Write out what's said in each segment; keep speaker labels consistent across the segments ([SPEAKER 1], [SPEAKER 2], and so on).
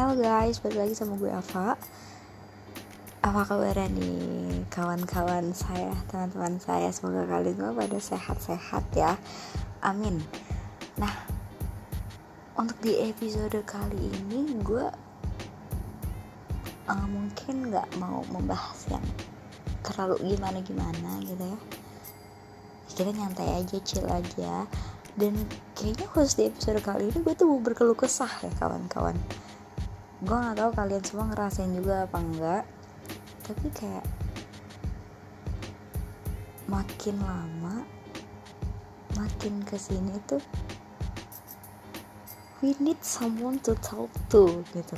[SPEAKER 1] Halo guys, balik lagi sama gue Ava. Apa kabarnya nih kawan-kawan saya, teman-teman saya? Semoga kalian semua pada sehat-sehat ya. Amin. Nah, untuk di episode kali ini gue uh, Mungkin gak mau membahas yang terlalu gimana-gimana gitu ya. Kita nyantai aja, chill aja. Dan kayaknya khusus di episode kali ini gue tuh berkeluh kesah ya kawan-kawan gue nggak tahu kalian semua ngerasain juga apa enggak. Tapi kayak makin lama makin ke sini tuh we need someone to talk to gitu.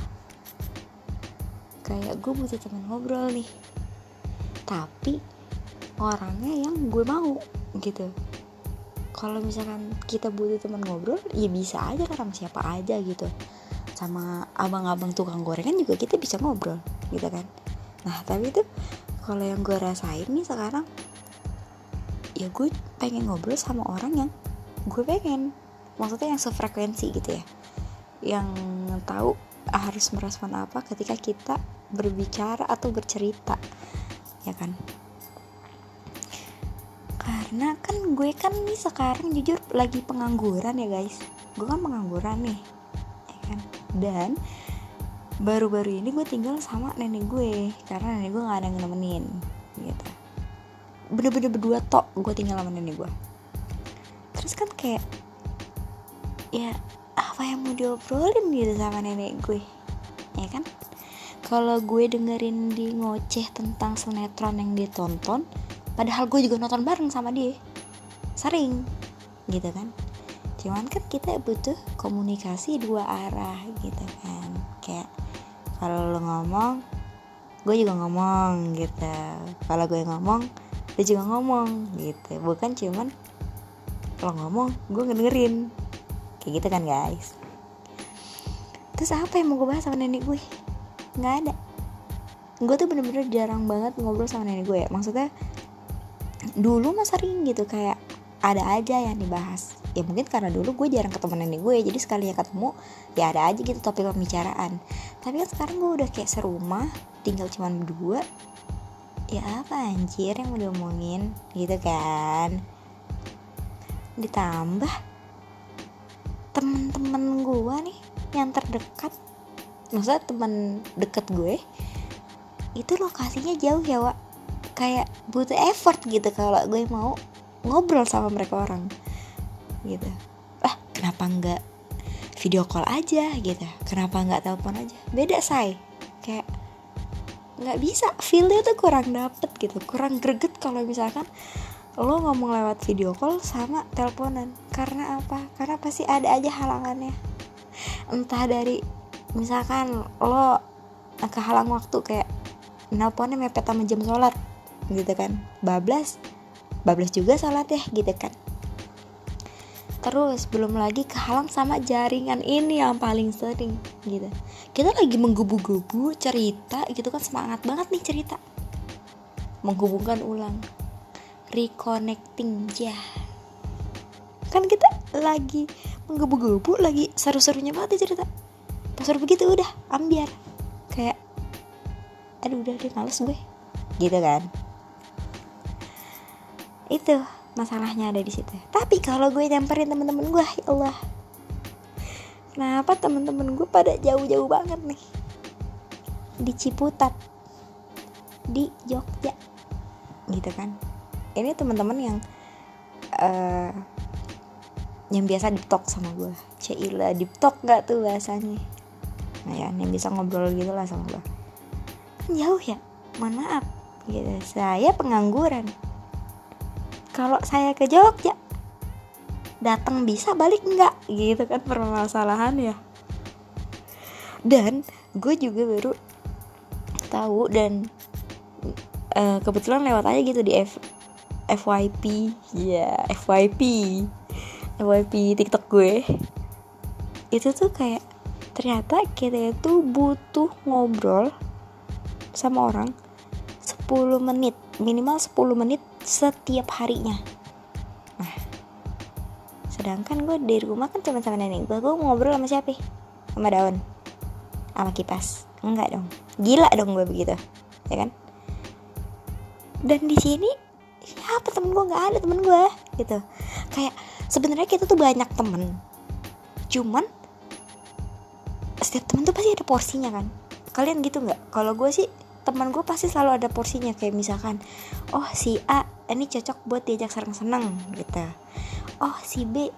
[SPEAKER 1] Kayak gue butuh teman ngobrol nih. Tapi orangnya yang gue mau gitu. Kalau misalkan kita butuh teman ngobrol ya bisa aja orang siapa aja gitu sama abang-abang tukang gorengan juga kita bisa ngobrol gitu kan. Nah tapi itu kalau yang gue rasain nih sekarang ya gue pengen ngobrol sama orang yang gue pengen. Maksudnya yang sefrekuensi gitu ya. Yang tahu harus merespon apa ketika kita berbicara atau bercerita ya kan. Karena kan gue kan nih sekarang jujur lagi pengangguran ya guys. Gue kan pengangguran nih dan baru-baru ini gue tinggal sama nenek gue karena nenek gue gak ada yang nemenin gitu. Bener-bener berdua tok gue tinggal sama nenek gue. Terus kan kayak ya apa yang mau diobrolin gitu sama nenek gue? Ya kan? Kalau gue dengerin di ngoceh tentang sinetron yang dia tonton padahal gue juga nonton bareng sama dia. Sering gitu kan cuman kan kita butuh komunikasi dua arah gitu kan. Kayak kalau lo ngomong gue juga ngomong gitu. Kalau gue ngomong dia juga ngomong gitu. Bukan cuman kalau ngomong gue ngedengerin. Kayak gitu kan guys. Terus apa yang mau gue bahas sama nenek gue? Nggak ada. Gue tuh bener-bener jarang banget ngobrol sama nenek gue. Ya maksudnya dulu mah sering gitu kayak ada aja yang dibahas. Ya mungkin karena dulu gue jarang ketemu nenek gue jadi sekali ya ketemu ya ada aja gitu topik pembicaraan. Tapi kan sekarang gue udah kayak serumah tinggal cuma berdua. Ya apa anjir yang mau diomongin? Gitu kan. Ditambah temen-temen gue nih yang terdekat maksudnya temen deket gue itu lokasinya jauh ya Wak. Kayak butuh effort gitu kalau gue mau ngobrol sama mereka orang gitu. Ah kenapa nggak video call aja gitu? Kenapa nggak telepon aja? Beda say. Kayak nggak bisa. Feelnya tuh kurang dapet gitu. Kurang greget kalau misalkan lo ngomong lewat video call sama teleponan. Karena apa? Karena pasti ada aja halangannya. Entah dari misalkan lo kehalang waktu kayak nelponnya mepet sama jam sholat gitu kan? Bablas bablas juga sholat ya gitu kan Terus belum lagi kehalang sama jaringan ini yang paling sering gitu. Kita lagi menggebu-gebu cerita gitu kan semangat banget nih cerita. Menghubungkan ulang. Reconnecting ya. Kan kita lagi menggebu-gebu lagi seru-serunya banget nih cerita. Pas udah begitu udah ambiar. Kayak aduh udah deh males gue. Gitu kan. Itu masalahnya ada di situ. Tapi kalau gue nyamperin temen-temen gue ya Allah. Kenapa temen-temen gue pada jauh-jauh banget nih? Di Ciputat. Di Jogja. Gitu kan? Ini teman-teman yang uh, yang biasa diptok sama gue. Cila diptok nggak tuh bahasanya? Nah ya yang bisa ngobrol gitu lah sama gue. Kan jauh ya? Mohon maaf. Gitu. Saya pengangguran kalau saya ke Jogja datang bisa balik enggak gitu kan permasalahan ya. Dan gue juga baru tahu dan uh, kebetulan lewat aja gitu di F FYP ya yeah, FYP FYP TikTok gue. Itu tuh kayak ternyata kita itu butuh ngobrol sama orang 10 menit minimal 10 menit setiap harinya. Nah sedangkan gue dari rumah kan cuma sama nenek gue gue ngobrol sama siapa? Sama daun. Sama kipas. Enggak dong. Gila dong gue begitu. Ya kan? Dan di sini siapa temen gue nggak ada temen gue gitu. Kayak sebenarnya kita tuh banyak temen. Cuman setiap temen tuh pasti ada porsinya kan. Kalian gitu nggak? Kalau gue sih teman gue pasti selalu ada porsinya kayak misalkan oh si A ini cocok buat diajak seneng-seneng gitu. Oh si B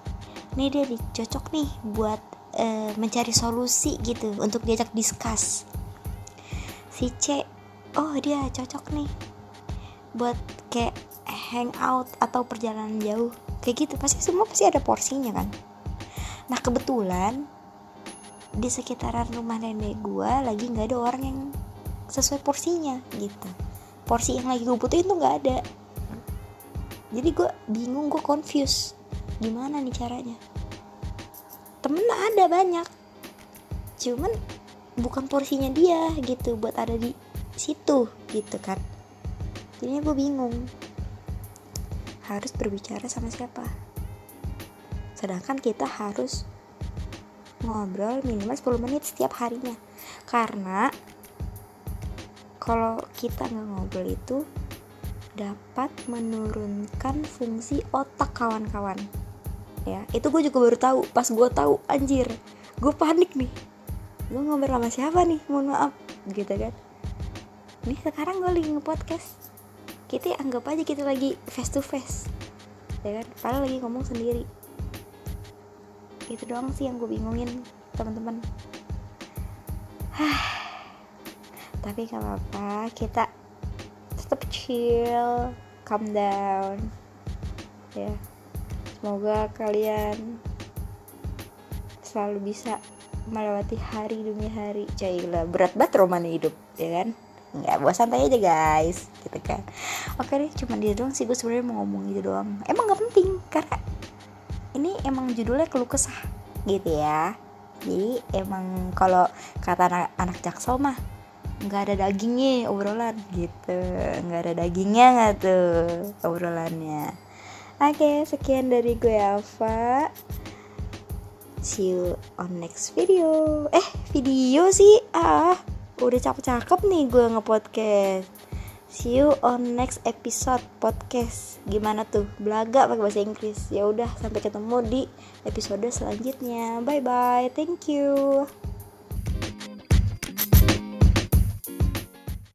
[SPEAKER 1] ini dia cocok nih buat uh, mencari solusi gitu untuk diajak discuss. Si C oh dia cocok nih buat kayak hangout atau perjalanan jauh kayak gitu. Pasti semua pasti ada porsinya kan? Nah kebetulan di sekitaran rumah nenek gue lagi nggak ada orang yang sesuai porsinya gitu. Porsi yang lagi gue butuhin tuh nggak ada. Jadi gue bingung gue confused. Gimana nih caranya? Temen ada banyak. Cuman bukan porsinya dia gitu buat ada di situ gitu kan. Jadinya gue bingung. Harus berbicara sama siapa? Sedangkan kita harus ngobrol minimal 10 menit setiap harinya. Karena kalau kita nggak ngobrol itu dapat menurunkan fungsi otak kawan-kawan. Ya itu gue juga baru tahu. Pas gue tahu anjir gue panik nih. Gue ngobrol sama siapa nih? Mohon maaf. Gitu kan. Nih sekarang gue lagi nge-podcast. Kita anggap aja kita lagi face to face ya kan? Padahal lagi ngomong sendiri. Itu doang sih yang gue bingungin teman-teman tapi gak apa-apa kita tetap chill calm down. Ya semoga kalian selalu bisa melewati hari demi hari. Cailah berat banget roman hidup ya kan? Nggak buat santai aja guys gitu kan. Oke deh cuma dia doang sih gue sebenarnya mau ngomong gitu doang. Emang nggak penting karena ini emang judulnya keluh kesah gitu ya. Jadi emang kalau kata anak, anak jaksel mah nggak ada dagingnya obrolan gitu. Nggak ada dagingnya nggak tuh obrolannya. Oke sekian dari gue Alfa. See you on next video. Eh video sih. Ah udah cakep-cakep nih gue ngepodcast. See you on next episode podcast. Gimana tuh? Belaga pakai bahasa Inggris. Ya udah sampai ketemu di episode selanjutnya. Bye bye thank you